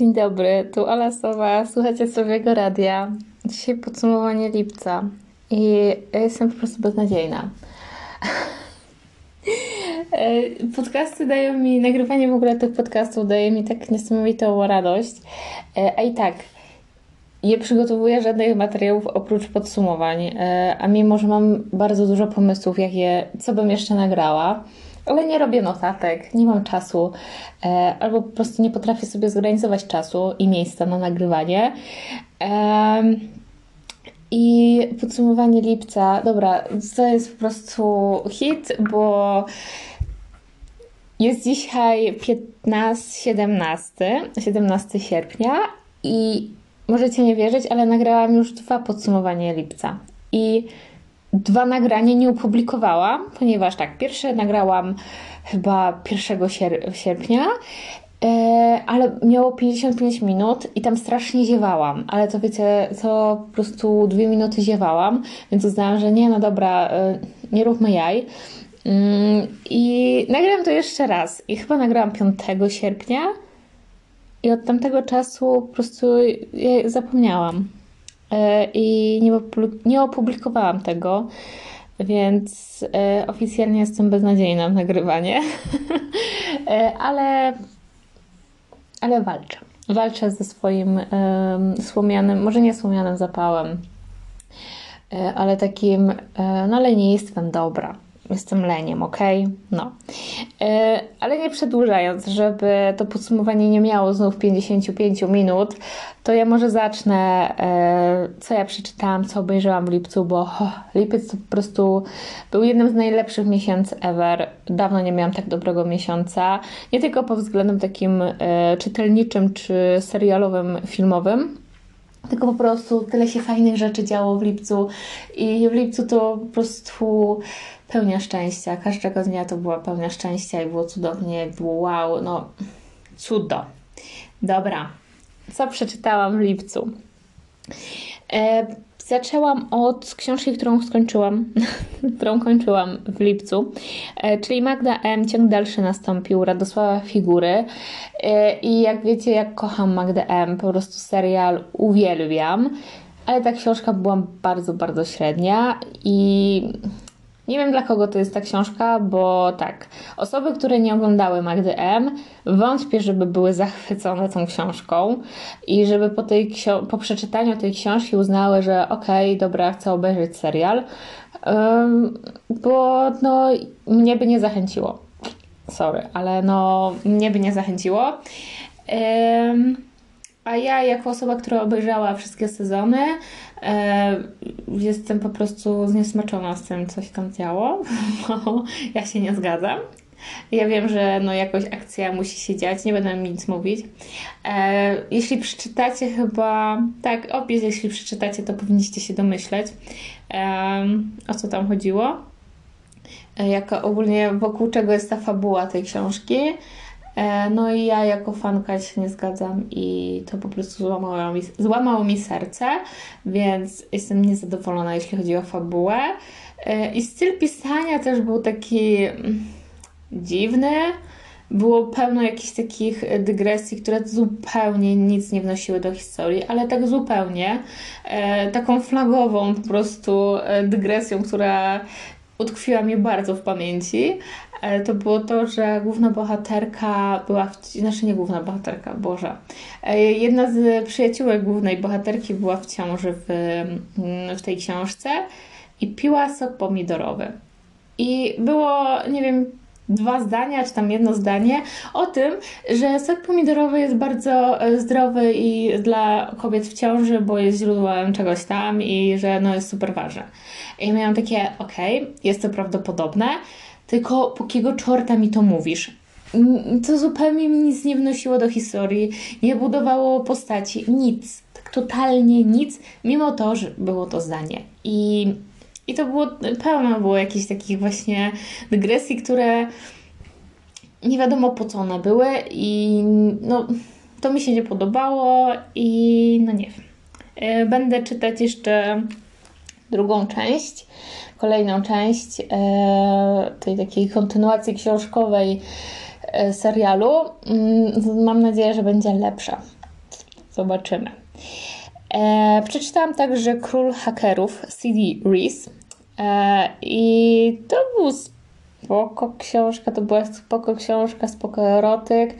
Dzień dobry, tu Ala Sowa, słuchacie Sowiego Radia. Dzisiaj podsumowanie lipca i ja jestem po prostu beznadziejna. E, podcasty dają mi, nagrywanie w ogóle tych podcastów daje mi tak niesamowitą radość, e, a i tak nie przygotowuję żadnych materiałów oprócz podsumowań, e, a mimo, że mam bardzo dużo pomysłów, jakie, co bym jeszcze nagrała, ale nie robię notatek, nie mam czasu, e, albo po prostu nie potrafię sobie zorganizować czasu i miejsca na nagrywanie. I podsumowanie lipca, dobra, to jest po prostu hit, bo jest dzisiaj 15, 17, 17 sierpnia i możecie nie wierzyć, ale nagrałam już dwa podsumowania lipca. I dwa nagrania nie opublikowałam, ponieważ tak, pierwsze nagrałam chyba 1 sier sierpnia, e, ale miało 55 minut i tam strasznie ziewałam, ale to wiecie, to po prostu dwie minuty ziewałam, więc uznałam, że nie, no dobra, e, nie róbmy jaj. Mm, I nagrałam to jeszcze raz i chyba nagrałam 5 sierpnia i od tamtego czasu po prostu zapomniałam. E, i nie, opublikowałam tego, więc e, oficjalnie jestem beznadziejna w nagrywanie, e, ale, ale walczę. Walczę ze swoim słomianym, może nie słomianym zapałem, ale takim no, lenistwem dobra jestem leniem, ok? No. E, ale nie przedłużając, żeby to podsumowanie nie miało znów 55 minut, to ja może zacznę, e, co ja przeczytałam, co obejrzałam w lipcu, bo oh, lipiec to po prostu był jednym z najlepszych miesięcy ever. Dawno nie miałam tak dobrego miesiąca. Nie tylko pod względem takim e, czytelniczym czy serialowym, filmowym, tylko po prostu tyle się fajnych rzeczy działo w lipcu i w lipcu to po prostu pełnia szczęścia. Każdego dnia to była pełnia szczęścia i było cudownie, było wow, no cudo. Dobra, co przeczytałam w lipcu? E, zaczęłam od książki, którą skończyłam, którą kończyłam w lipcu, e, czyli Magda M. Ciąg dalszy nastąpił, Radosława Figury. E, I jak wiecie, jak kocham Magdę M., po prostu serial uwielbiam, ale ta książka była bardzo, bardzo średnia i nie wiem dla kogo to jest ta książka, bo tak, osoby, które nie oglądały Magdy M, wątpię, żeby były zachwycone tą książką i żeby po, tej po przeczytaniu tej książki uznały, że okej, okay, dobra, chcę obejrzeć serial, um, bo no, mnie by nie zachęciło. Sorry, ale no, mnie by nie zachęciło. Um, a ja, jako osoba, która obejrzała wszystkie sezony, jestem po prostu zniesmaczona z tym, co się tam działo, bo ja się nie zgadzam. Ja wiem, że no jakoś akcja musi się dziać, nie będę nic mówić. E, jeśli przeczytacie chyba, tak, opis, jeśli przeczytacie, to powinniście się domyśleć, e, o co tam chodziło. E, jaka ogólnie wokół czego jest ta fabuła tej książki. E, no i ja jako fanka się nie zgadzam i to po prostu złamało mi, złamało mi serce, więc jestem niezadowolona, jeśli chodzi o fabułę. E, I styl pisania też był taki mm, dziwny. Było pełno jakichś takich dygresji, które zupełnie nic nie wnosiły do historii, ale tak zupełnie. E, taką flagową po prostu dygresją, która utkwiła mi bardzo w pamięci, to było to, że główna bohaterka była, w, znaczy nie główna bohaterka, Boże, e, jedna z przyjaciółek głównej bohaterki była w ciąży w, mm, w tej książce i piła sok pomidorowy. I było, nie wiem, dwa zdania, czy tam jedno zdanie o tym, że sok pomidorowy jest bardzo e, zdrowy i dla kobiet w ciąży, bo jest źródłem czegoś tam i że no jest super ważne. I miałam takie, okej, okay, jest to prawdopodobne, tylko po kiego czorta mi to mówisz? To zupełnie mi nic nie wnosiło do historii, nie budowało postaci, nic, tak totalnie nic, mimo to, że było to zdanie. I i to było, pełno było jakichś takich właśnie dygresji, które nie wiadomo po co one były i no to mi się nie podobało i no nie wiem. E, będę czytać jeszcze drugą część, kolejną część e, tej takiej kontynuacji książkowej e, serialu. Mm, mam nadzieję, że będzie lepsza. Zobaczymy. E, przeczytałam także Król Hakerów C.D. Rees e, i to był spoko książka, to była spoko książka, spoko erotyk,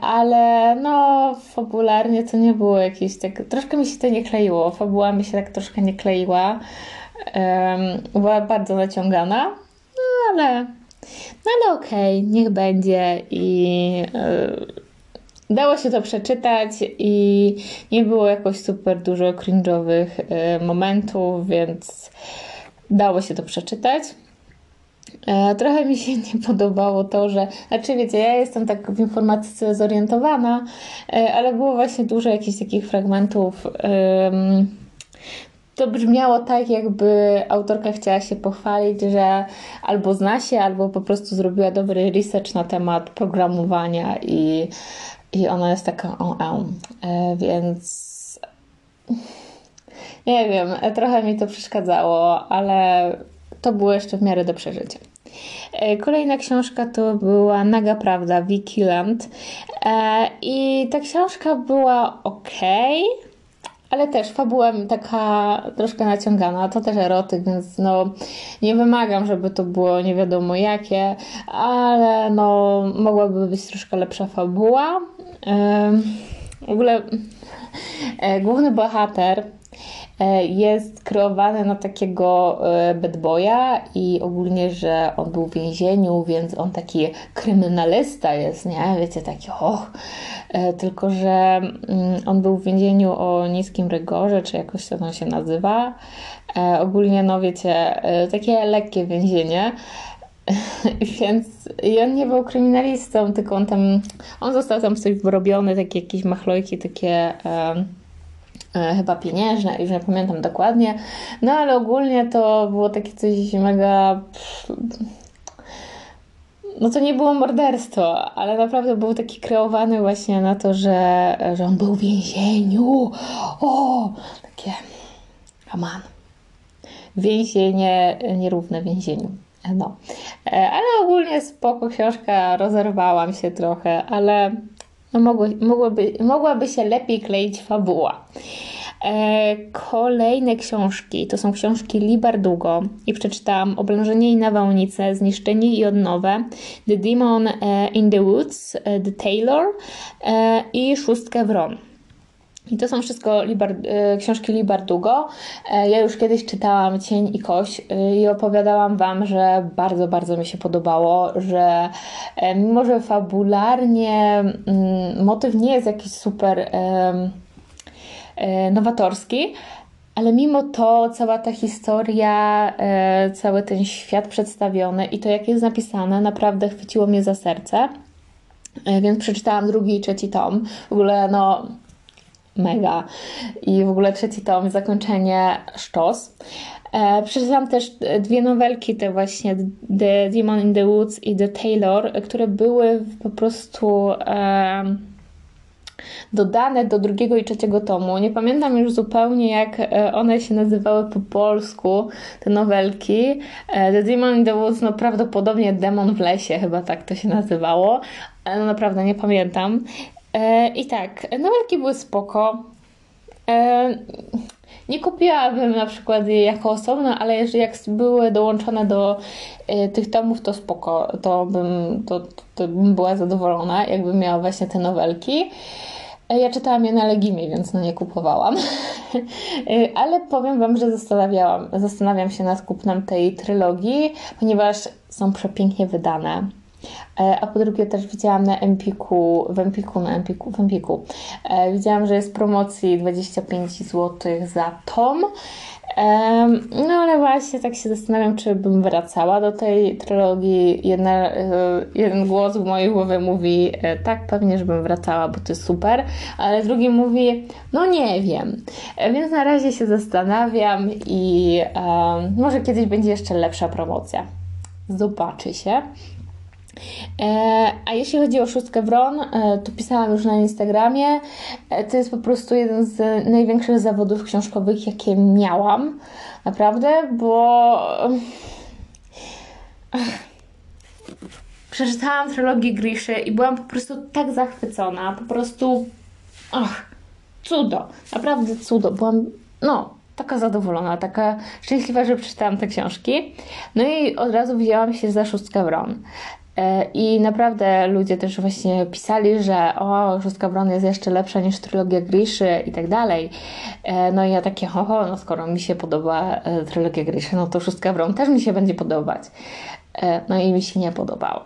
ale no fabularnie to nie było jakieś tak, troszkę mi się to nie kleiło, fabuła mi się tak troszkę nie kleiła, była bardzo naciągana, no ale, no ale okej, okay, niech będzie i e, dało się to przeczytać i nie było jakoś super dużo cringe'owych e, momentów, więc dało się to przeczytać. E, trochę mi się nie podobało to, że, znaczy wiecie, ja jestem tak w informatyce zorientowana, ale było właśnie dużo jakichś takich fragmentów. To brzmiało tak, jakby autorka chciała się pochwalić, że albo zna się, albo po prostu zrobiła dobry research na temat programowania i, i ona jest taka o, o. E, więc nie wiem, trochę mi to przeszkadzało, ale to było jeszcze w miarę do przeżycia. E, kolejna książka to była Naga Prawda, Vicky Land. E, I ta książka była ok, ale też fabuła taka troszkę naciągana. To też erotyk, więc no nie wymagam, żeby to było nie wiadomo jakie, ale no mogłaby być troszkę lepsza fabuła. W ogóle e, główny bohater jest kreowany na takiego e, bad boya i ogólnie, że on był w więzieniu, więc on taki kryminalista jest, nie? Wiecie, taki och. E, tylko, że mm, on był w więzieniu o niskim rygorze, czy jakoś to się nazywa. Ogólnie, no wiecie, takie lekkie więzienie. Więc i on nie był kryminalistą, tylko on tam, on został tam coś wyrobiony, takie jakieś machlojki, takie E, chyba pieniężne, już nie pamiętam dokładnie, no ale ogólnie to było takie coś mega. No to nie było morderstwo, ale naprawdę był taki kreowany właśnie na to, że, że on był w więzieniu. O, takie. Aman. Więzienie, nierówne więzieniu. No. E, ale ogólnie spoko książka, rozerwałam się trochę, ale no mogło, mogłoby, mogłaby się lepiej kleić fabuła. E, kolejne książki to są książki Libardugo i przeczytałam Oblężenie i nawałnice, Zniszczenie i odnowę, The Demon e, in the Woods, e, The Taylor e, i Szóstkę Wron. I to są wszystko Libar, e, książki Libardugo. E, ja już kiedyś czytałam Cień i Kość i opowiadałam Wam, że bardzo, bardzo mi się podobało, że mimo, że fabularnie mm, motyw nie jest jakiś super E, nowatorski, ale mimo to cała ta historia, e, cały ten świat przedstawiony i to, jak jest napisane, naprawdę chwyciło mnie za serce. E, więc przeczytałam drugi i trzeci tom. W ogóle, no, mega. I w ogóle trzeci tom, zakończenie sztos. Przeczytałam też dwie nowelki, te właśnie The Demon in the Woods i The Taylor, które były po prostu dodane do drugiego i trzeciego tomu. Nie pamiętam już zupełnie, jak e, one się nazywały po polsku, te nowelki. E, the Demon in the Woods, no prawdopodobnie Demon w lesie, chyba tak to się nazywało. No naprawdę nie pamiętam. E, I tak, nowelki były spoko. Nie kupiłabym na przykład je jako osobno, ale jeżeli jak były dołączone do tych tomów, to spoko, to bym, to, to bym była zadowolona, jakbym miała właśnie te nowelki. E, ja czytałam je na Legimie, więc no nie kupowałam. E, ale powiem Wam, że zastanawiałam, zastanawiam się nad kupnem tej trylogii, ponieważ są przepięknie wydane. E, a po drugie też widziałam na Empiku, w Empiku, na Empiku, w Empiku. Widziałam, że jest promocji 25 zł za tom no ale właśnie tak się zastanawiam, czy bym wracała do tej trylogii. Jedna, e, jeden głos w mojej głowie mówi e, tak, pewnie, żebym wracała, bo to jest super, ale drugi mówi, no nie wiem. E, więc na razie się zastanawiam i um, może kiedyś będzie jeszcze lepsza promocja. Zobaczy się. E, a jeśli chodzi o szóstkę Wron, e, to pisałam już na Instagramie. E, to jest po prostu jeden z największych zawodów książkowych, jakie miałam. Naprawdę, bo. Przeczytałam trylogię Griszy i byłam po prostu tak zachwycona. Po prostu. Ach, cudo, naprawdę cudo. Byłam, no, taka zadowolona, taka szczęśliwa, że przeczytałam te książki. No i od razu wzięłam się za Szóstkę Wron. E, I naprawdę ludzie też właśnie pisali, że o, Szóstka Wron jest jeszcze lepsza niż trylogia Griszy i tak dalej. E, no i ja takie, ho, no skoro mi się podoba e, trylogia Griszy, no to Szóstka Wron też mi się będzie podobać. No i mi się nie podobało.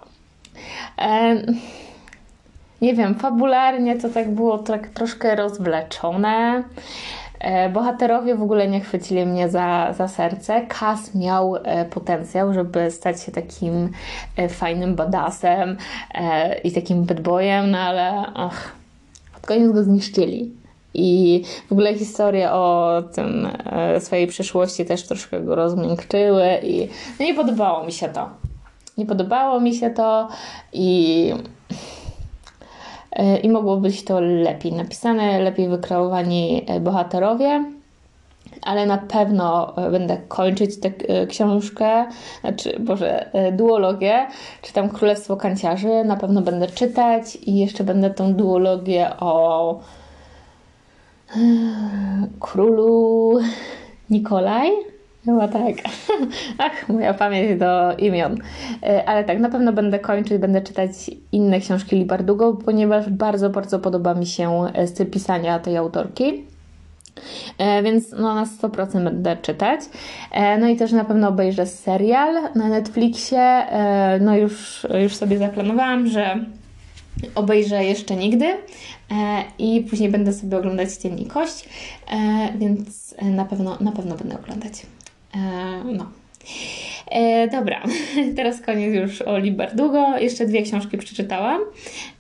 Nie wiem, fabularnie to tak było tak troszkę rozwleczone. E, bohaterowie w ogóle nie chwycili mnie za, za serce. Kas miał e, potencjał, żeby stać się takim e, fajnym badasem i takim bad boyem, no ale ach, pod koniec go zniszczyli. I w ogóle historie o tym swojej przeszłości też troszkę go rozmiękczyły i no nie podobało mi się to. Nie podobało mi się to i i mogło być to lepiej napisane, lepiej wykreowani e, bohaterowie. Ale na pewno e, będę kończyć tę książkę, znaczy, Boże, duologię, czy tam Królestwo Kanciarzy. Na pewno będę czytać i jeszcze będę tą duologię o królu Nikolaj Chyba tak. Ach, moja pamięć do imion. E, ale tak, na pewno będę kończyć, będę czytać inne książki Libardugo, ponieważ bardzo, bardzo podoba mi się e, styl pisania tej autorki. E, więc no, na 100% będę czytać. No i też na pewno obejrzę serial na Netflixie. No już, już sobie zaplanowałam, że obejrzę jeszcze nigdy i później będę sobie oglądać Cień Kość, więc na pewno, na pewno będę oglądać. E, no. E, dobra, teraz koniec już o Libardugo. Jeszcze dwie książki przeczytałam.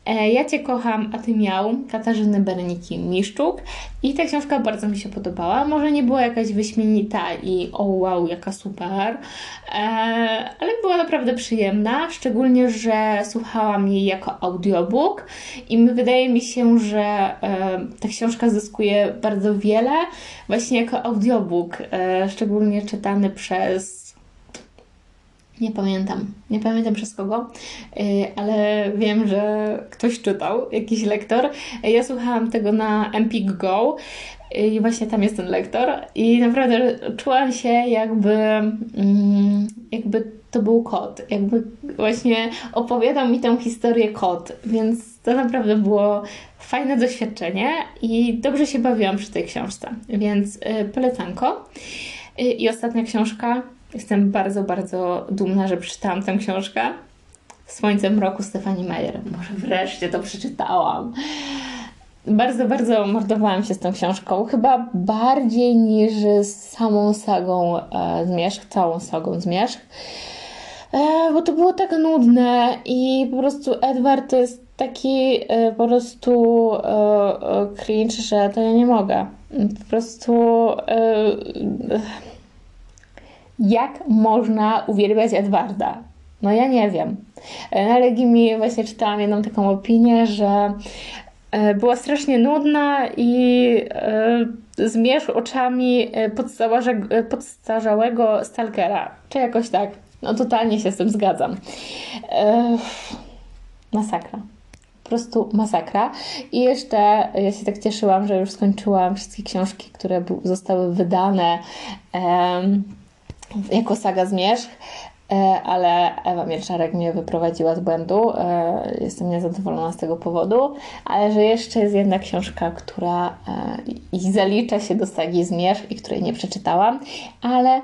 E, ja Cię kocham, a Ty miał Katarzyny Bereniki Miszczuk i ta książka bardzo mi się podobała. Może nie była jakaś wyśmienita i o wow, jaka super, e, ale była naprawdę przyjemna, szczególnie, że słuchałam jej jako audiobook i wydaje mi się, że e, ta książka zyskuje bardzo wiele właśnie jako audiobook, szczególnie czytany przez nie pamiętam. Nie pamiętam przez kogo, y, ale wiem, że ktoś czytał, jakiś lektor. Ja słuchałam tego na Empik Go i właśnie tam jest ten lektor i naprawdę czułam się jakby, mm, jakby to był kot. Jakby właśnie opowiadał mi tę historię kot, więc to naprawdę było fajne doświadczenie i dobrze się bawiłam przy tej książce, więc y, polecanko. Y, I ostatnia książka Jestem bardzo, bardzo dumna, że przeczytałam tę książkę. Słońce mroku Stefani Meyer. Może wreszcie to przeczytałam. Bardzo, bardzo mordowałam się z tą książką. Chyba bardziej niż z samą sagą e, Zmierzch, całą sagą Zmierzch. E, bo to było tak nudne i po prostu Edward to jest taki e, po prostu e, e cringe, że to ja nie mogę. Po prostu e, jak można uwielbiać Edwarda? No ja nie wiem. Na Legimi właśnie czytałam jedną taką opinię, że e, była strasznie nudna i e, zmierz oczami e, podstarzałego stalkera. Czy jakoś tak. No totalnie się z tym zgadzam. Masakra. Po prostu masakra. I jeszcze ja się tak cieszyłam, że już skończyłam wszystkie książki, które zostały wydane jako saga Zmierzch, e, ale Ewa Mielczarek mnie wyprowadziła z błędu. E, jestem niezadowolona z tego powodu, ale że jeszcze jest jedna książka, która e, i zalicza się do sagi Zmierzch i której nie przeczytałam, ale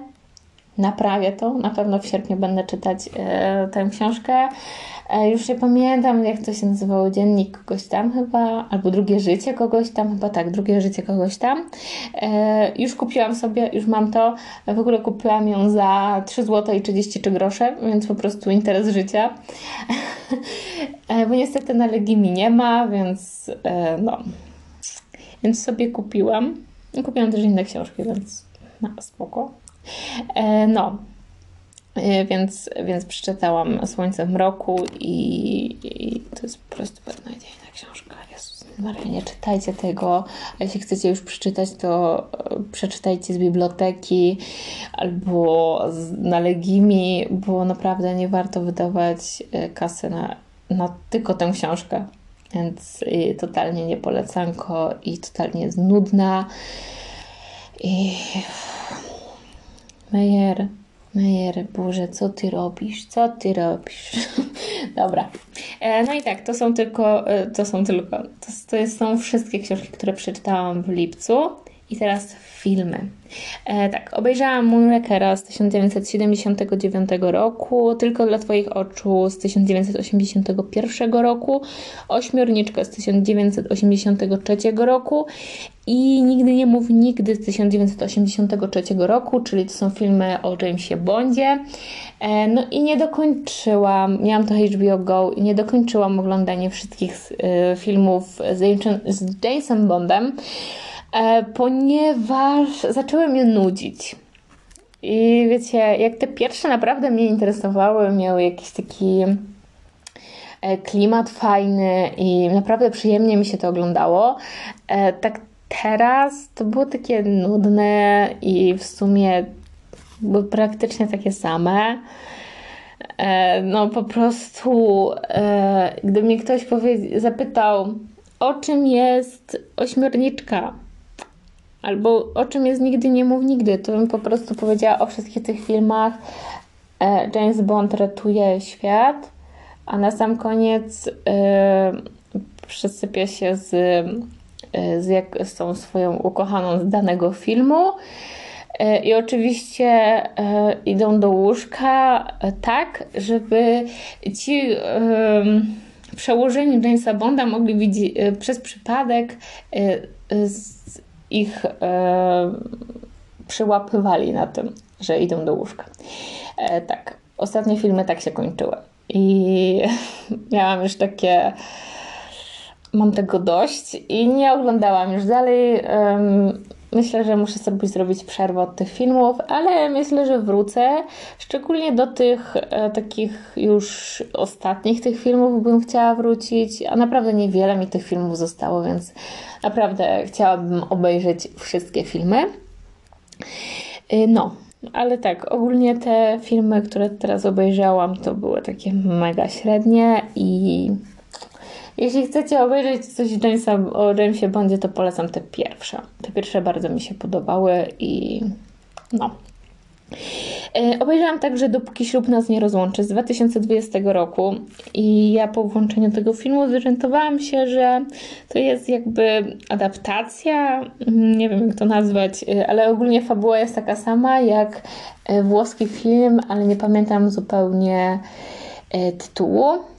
naprawię to. Na pewno w sierpniu będę czytać tę książkę. E, już nie pamiętam, jak to się nazywało, dziennik kogoś tam chyba, albo drugie życie kogoś tam, chyba tak, drugie życie kogoś tam. E, już kupiłam sobie, już mam to, w ogóle kupiłam ją za 3 zł i 33 grosze, więc po prostu interes życia. E, bo niestety na Legimi nie ma, więc no. Więc sobie kupiłam. Kupiłam też inne książki, więc no, spoko. No, E, więc, więc przeczytałam Słońce w mroku i, i to jest po prostu beznadziejna książka. Jezus Maria, nie czytajcie tego. A jeśli chcecie już przeczytać, to e, przeczytajcie z biblioteki albo z, na Legimi, bo naprawdę nie warto wydawać e, kasy na, na tylko tę książkę. więc totalnie nie polecanko i totalnie jest nudna. I... Mejer, Mejer, Boże, co ty robisz? Co ty robisz? Dobra. E, no i tak, to są tylko, e, to są tylko, to, to są wszystkie książki, które przeczytałam w lipcu. I teraz filmy. E, tak, obejrzałam Moonrakera z 1979 roku, Tylko dla Twoich oczu z 1981 roku, Ośmiorniczkę z 1983 roku i Nigdy nie mów nigdy z 1983 roku, czyli to są filmy o Jamesie Bondzie. E, no i nie dokończyłam, miałam to HBO Go i nie dokończyłam oglądania wszystkich e, filmów z Jamesem Bondem. E, ponieważ zaczęły mnie nudzić. I wiecie, jak te pierwsze naprawdę mnie interesowały, miały jakiś taki e, klimat fajny i naprawdę przyjemnie mi się to oglądało, e, tak teraz to było takie nudne i w sumie były praktycznie takie same. No po prostu, gdyby mi ktoś zapytał, o czym jest ośmiorniczka, albo o czym jest Nigdy nie mów nigdy, to bym po prostu powiedziała o wszystkich tych filmach e, James Bond ratuje świat, a na sam koniec yy, się z, yy, z, jak, z tą swoją ukochaną z danego filmu. I oczywiście idą do łóżka tak, żeby ci przełożeni Jamesa Bonda mogli widzieć przez przypadek ich e, przyłapywali na tym, że idą do łóżka. E, tak, ostatnie filmy tak się kończyły. I miałam już takie. Mam tego dość i nie oglądałam już dalej. Myślę, że muszę sobie zrobić przerwę od tych filmów, ale myślę, że wrócę. Szczególnie do tych e, takich już ostatnich tych filmów bym chciała wrócić, a naprawdę niewiele mi tych filmów zostało, więc naprawdę chciałabym obejrzeć wszystkie filmy. Y, no, ale tak, ogólnie te filmy, które teraz obejrzałam, to były takie mega średnie i jeśli chcecie obejrzeć coś Jamesa, o Jamesie Bondzie, to polecam te pierwsze. Te pierwsze bardzo mi się podobały i no. E, obejrzałam także Dopóki ślub nas nie rozłączy z 2020 roku i ja po włączeniu tego filmu zorientowałam się, że to jest jakby adaptacja, mm, nie wiem jak to nazwać, e, ale ogólnie fabuła jest taka sama jak e, włoski film, ale nie pamiętam zupełnie tytułu.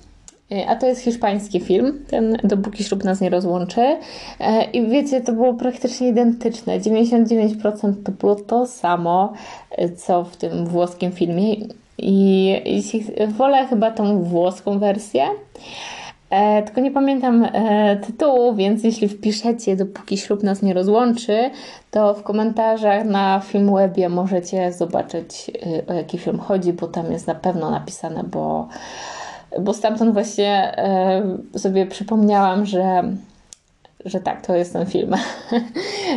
E, a to jest hiszpański film, ten Dopóki ślub nas nie rozłączy. E, I wiecie, to było praktycznie identyczne. 99% to było to samo, e, co w tym włoskim filmie. I jeśli wolę chyba tą włoską wersję. E, tylko nie pamiętam e, tytułu, więc jeśli wpiszecie Dopóki ślub nas nie rozłączy, to w komentarzach na Filmwebie możecie zobaczyć e, o jaki film chodzi, bo tam jest na pewno napisane, bo bo stamtąd właśnie e, sobie przypomniałam, że, że tak, to jest ten film.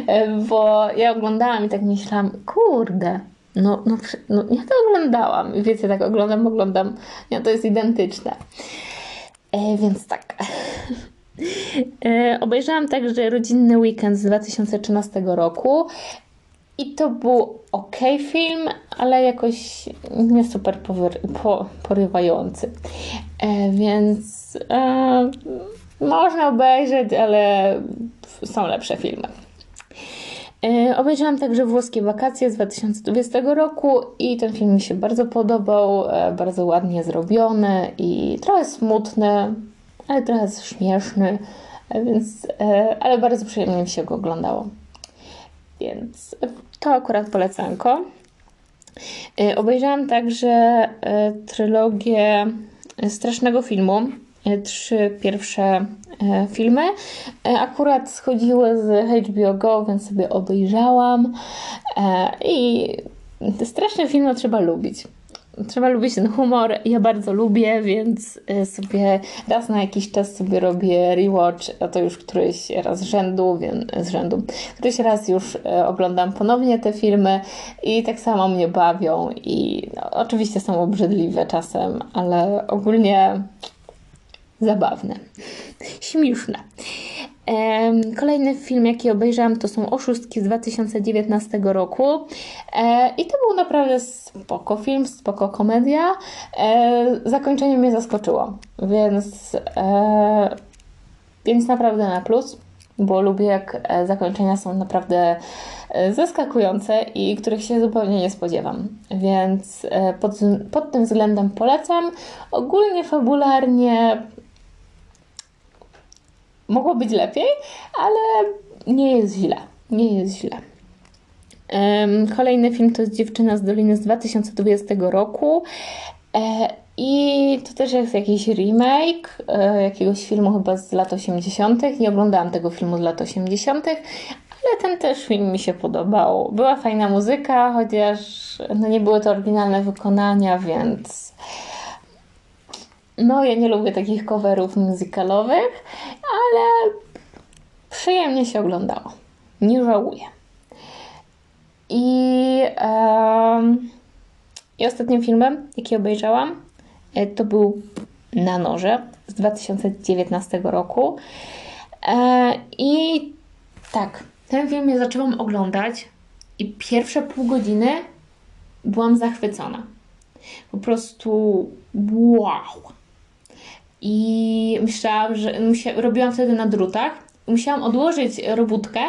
E, bo ja oglądałam i tak myślałam, kurde, no, no, no ja to oglądałam. I wiecie, tak oglądam, oglądam, ja to jest identyczne. E, więc tak. Obejrzałam także rodzinny weekend z 2013 roku i to był ok film, ale jakoś nie super po porywający. E, więc e, można obejrzeć, ale są lepsze filmy. E, obejrzałam także Włoskie Wakacje z 2020 roku i ten film mi się bardzo podobał, e, bardzo ładnie zrobiony i trochę smutny, ale trochę śmieszny, e, więc, e, ale bardzo przyjemnie mi się go oglądało. Więc to akurat polecanko. Y, obejrzałam także y, trylogię strasznego filmu. Y, trzy pierwsze filmy. Akurat schodziły z HBO Go, więc sobie obejrzałam. I straszne filmy trzeba lubić trzeba lubić ten humor. Ja bardzo lubię, więc y, sobie raz na jakiś czas sobie robię rewatch, a to już któryś raz z rzędu, więc z rzędu. Któryś raz już y, oglądam ponownie te filmy i tak samo mnie bawią i no, oczywiście są obrzydliwe czasem, ale ogólnie zabawne, śmieszne. Kolejny film, jaki obejrzałam, to są Oszustki z 2019 roku. E, I to był naprawdę spoko film, spoko komedia. E, zakończenie mnie zaskoczyło, więc, e, więc naprawdę na plus, bo lubię jak zakończenia są naprawdę zaskakujące i których się zupełnie nie spodziewam. Więc pod, pod tym względem polecam. Ogólnie fabularnie mogło być lepiej, ale nie jest źle. Nie jest źle. Kolejny film to jest Dziewczyna z Doliny z 2020 roku. E, I to też jest jakiś remake e, jakiegoś filmu chyba z lat 80. Nie oglądałam tego filmu z lat 80., ale ten też film mi się podobał. Była fajna muzyka, chociaż no nie były to oryginalne wykonania, więc no ja nie lubię takich coverów muzykalowych, ale przyjemnie się oglądało. Nie żałuję. I, um, i ostatnim filmem, jaki obejrzałam, e, to był Na noże z 2019 roku. E, I tak, ten film ja zaczęłam oglądać i pierwsze pół godziny byłam zachwycona. Po prostu wow. I myślałam, że robiłam wtedy na drutach. Musiałam odłożyć robótkę,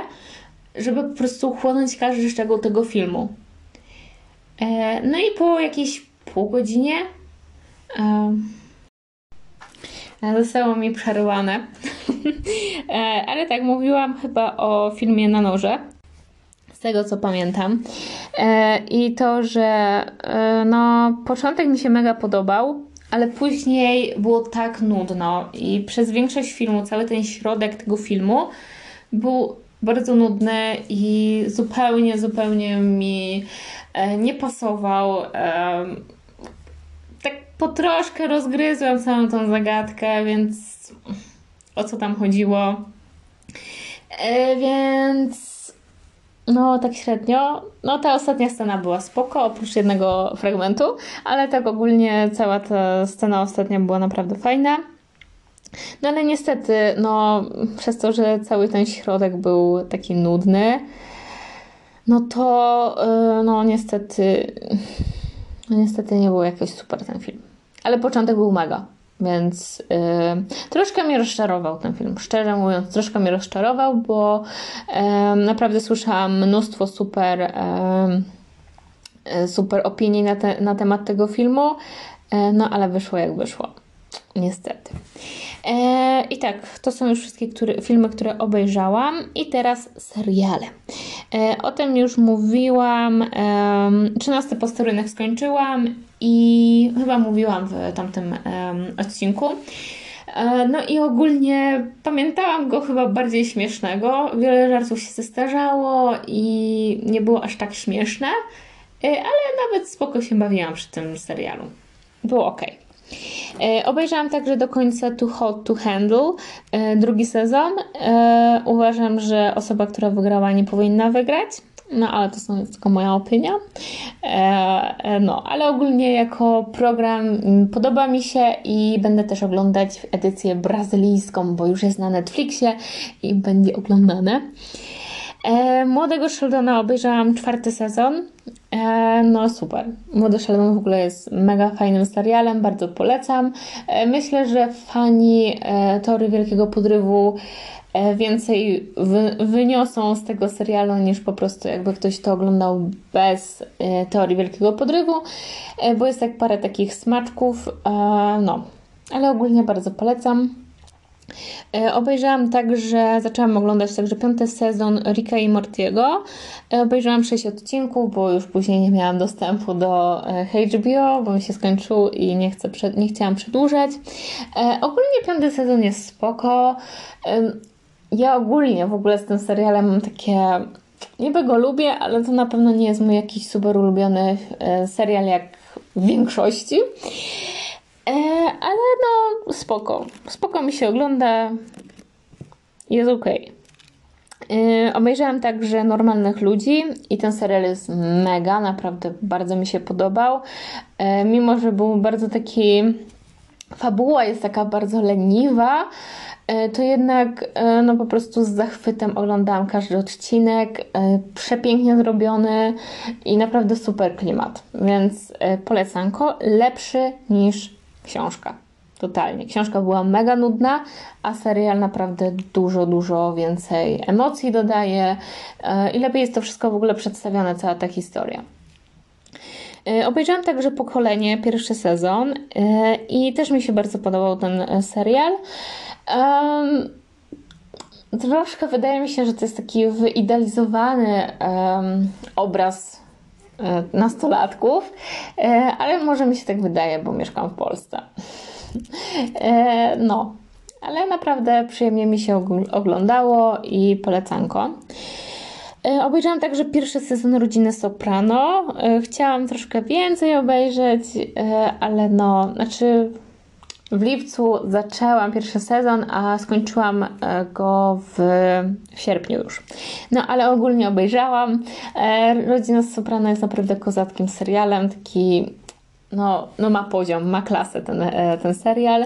żeby po prostu chłonąć każdy szczegół tego filmu. E, no i po jakiejś pół godzinie e, zostało mi przerwane. e, ale tak, mówiłam chyba o filmie na noże. Z tego co pamiętam. I to, że no, początek mi się mega podobał ale później było tak nudno i przez większość filmu, cały ten środek tego filmu był bardzo nudny i zupełnie, zupełnie mi e, nie pasował. E, tak po troszkę rozgryzłam całą tą zagadkę, więc o co tam chodziło. E, więc no, tak średnio. No, ta ostatnia scena była spoko, oprócz jednego fragmentu, ale tak ogólnie cała ta scena ostatnia była naprawdę fajna. No, ale niestety, no, przez to, że cały ten środek był taki nudny, no to, yy, no, niestety, no, niestety nie był jakoś super ten film. Ale początek był mega. Więc yy, troszkę mnie rozczarował ten film. Szczerze mówiąc, troszkę mnie rozczarował, bo yy, naprawdę słyszałam mnóstwo super, yy, super opinii na, te, na temat tego filmu. E, no ale wyszło jak wyszło. Niestety. E, I tak, to są już wszystkie które, filmy, które obejrzałam. I teraz seriale. E, o tym już mówiłam. E, 13 posterunek skończyłam i chyba mówiłam w tamtym odcinku. E, no i ogólnie pamiętałam go chyba bardziej śmiesznego. Wiele żartów się zestarzało i nie było aż tak śmieszne, e, ale nawet spoko się bawiłam przy tym serialu. Było ok. E, obejrzałam także do końca Too Hot to Handle, drugi sezon. Uważam, że osoba, która wygrała, nie powinna wygrać. No, ale to jest tylko moja opinia. E, no, ale ogólnie jako program mm, podoba mi się i będę też oglądać edycję brazylijską, bo już jest na Netflixie i będzie oglądane. E, Młodego Sheldona obejrzałam czwarty sezon. E, no super. Młody Sheldon w ogóle jest mega fajnym serialem, bardzo polecam. E, myślę, że fani e, Tory Wielkiego Podrywu E, więcej wy, wyniosą z tego serialu niż po prostu jakby ktoś to oglądał bez e, teorii wielkiego podrywu, e, bo jest tak parę takich smaczków, no, ale ogólnie bardzo polecam. Obejrzałam także, zaczęłam oglądać także piąty sezon Ricka i Mortiego. Obejrzałam 6 odcinków, bo już później nie miałam dostępu do HBO, bo mi się skończył i nie, chcę, nie chciałam przedłużać. Ogólnie piąty sezon jest spoko ja ogólnie w ogóle z tym serialem mam takie. Niby go lubię, ale to na pewno nie jest mój jakiś super ulubiony e, serial jak w większości. E, ale no, spoko. Spoko mi się ogląda. Jest ok. E, obejrzałam także Normalnych Ludzi i ten serial jest mega, naprawdę bardzo mi się podobał. Mimo, że był bardzo taki fabuła jest taka bardzo leniwa, to jednak e, no po prostu z zachwytem oglądałam każdy odcinek, e, przepięknie zrobiony i naprawdę super klimat, więc polecanko, lepszy niż książka. Totalnie. Książka była mega nudna, a serial naprawdę dużo, dużo więcej emocji dodaje i lepiej jest to wszystko w ogóle przedstawione, cała ta historia. E, obejrzałam także Pokolenie, pierwszy sezon e, i też mi się bardzo podobał ten e, serial. Um, troszkę wydaje mi się, że to jest taki wyidealizowany um, obraz nastolatków, ale może mi się tak wydaje, bo mieszkam w Polsce. No, ale naprawdę przyjemnie mi się oglądało i polecanko. E, obejrzałam także pierwszy sezon Rodziny Soprano. E, chciałam troszkę więcej obejrzeć, e, ale no, znaczy w lipcu zaczęłam pierwszy sezon, a skończyłam go w, w sierpniu już. No ale ogólnie obejrzałam. Rodzina Soprano jest naprawdę kozackim serialem, taki no, no ma poziom, ma klasę ten, ten serial.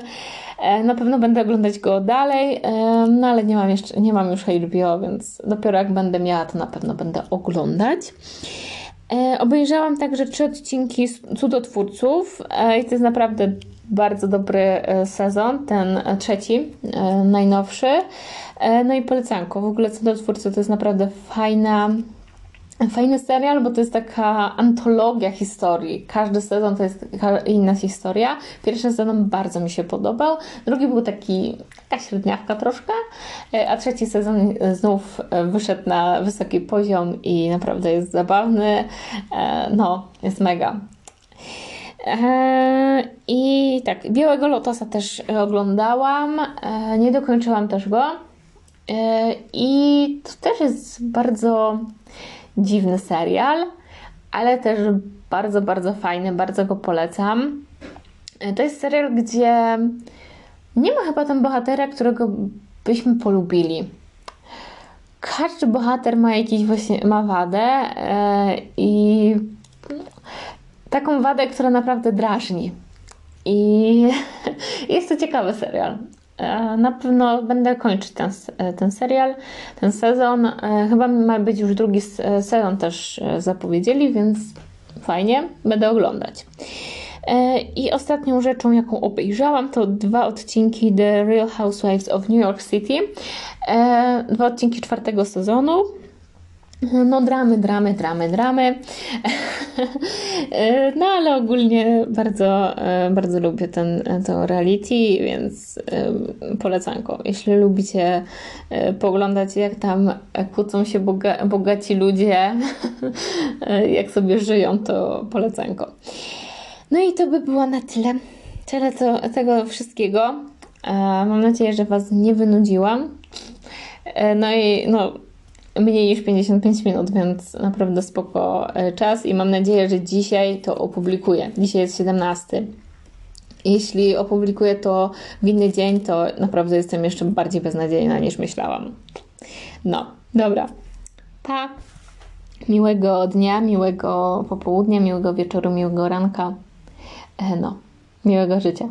E, na pewno będę oglądać go dalej, e, no ale nie mam, jeszcze, nie mam już HBO, więc dopiero jak będę miała, to na pewno będę oglądać. E, obejrzałam także trzy odcinki Cudotwórców i to jest naprawdę bardzo dobry sezon, ten trzeci, najnowszy. No i polecanko. W ogóle Cudotwórcy to jest naprawdę fajna Fajny serial, bo to jest taka antologia historii. Każdy sezon to jest inna historia. Pierwszy sezon bardzo mi się podobał, drugi był taki, taka średniawka troszkę, e, a trzeci sezon znów e, wyszedł na wysoki poziom i naprawdę jest zabawny. E, no, jest mega. I tak, Białego Lotosa też oglądałam, nie dokończyłam też go. I to też jest bardzo dziwny serial, ale też bardzo, bardzo fajny, bardzo go polecam. To jest serial, gdzie nie ma chyba tam bohatera, którego byśmy polubili. Każdy bohater ma jakiś właśnie ma wadę i taką wadę, która naprawdę drażni. I jest to ciekawy serial. E, na pewno będę kończyć ten, e, ten serial, ten sezon. E, chyba ma być już drugi sezon też zapowiedzieli, więc fajnie, będę oglądać. I ostatnią rzeczą, jaką obejrzałam, to dwa odcinki The Real Housewives of New York City. Dwa odcinki czwartego sezonu. No dramy, dramy, dramy, dramy. No ale ogólnie bardzo, bardzo lubię ten, to reality, więc polecanko. Jeśli lubicie e, poglądać jak tam kłócą się boga, bogaci ludzie, jak sobie żyją, to polecanko. No i to by było na tyle. Tyle to, tego wszystkiego. E, mam nadzieję, że Was nie wynudziłam. E, no i no, mniej niż 55 minut, więc naprawdę spoko e, czas i mam nadzieję, że dzisiaj to opublikuję. Dzisiaj jest 17. Jeśli opublikuję to w inny dzień, to naprawdę jestem jeszcze bardziej beznadziejna niż myślałam. No, dobra. Pa! Miłego dnia, miłego popołudnia, miłego wieczoru, miłego ranka. E, no, miłego życia.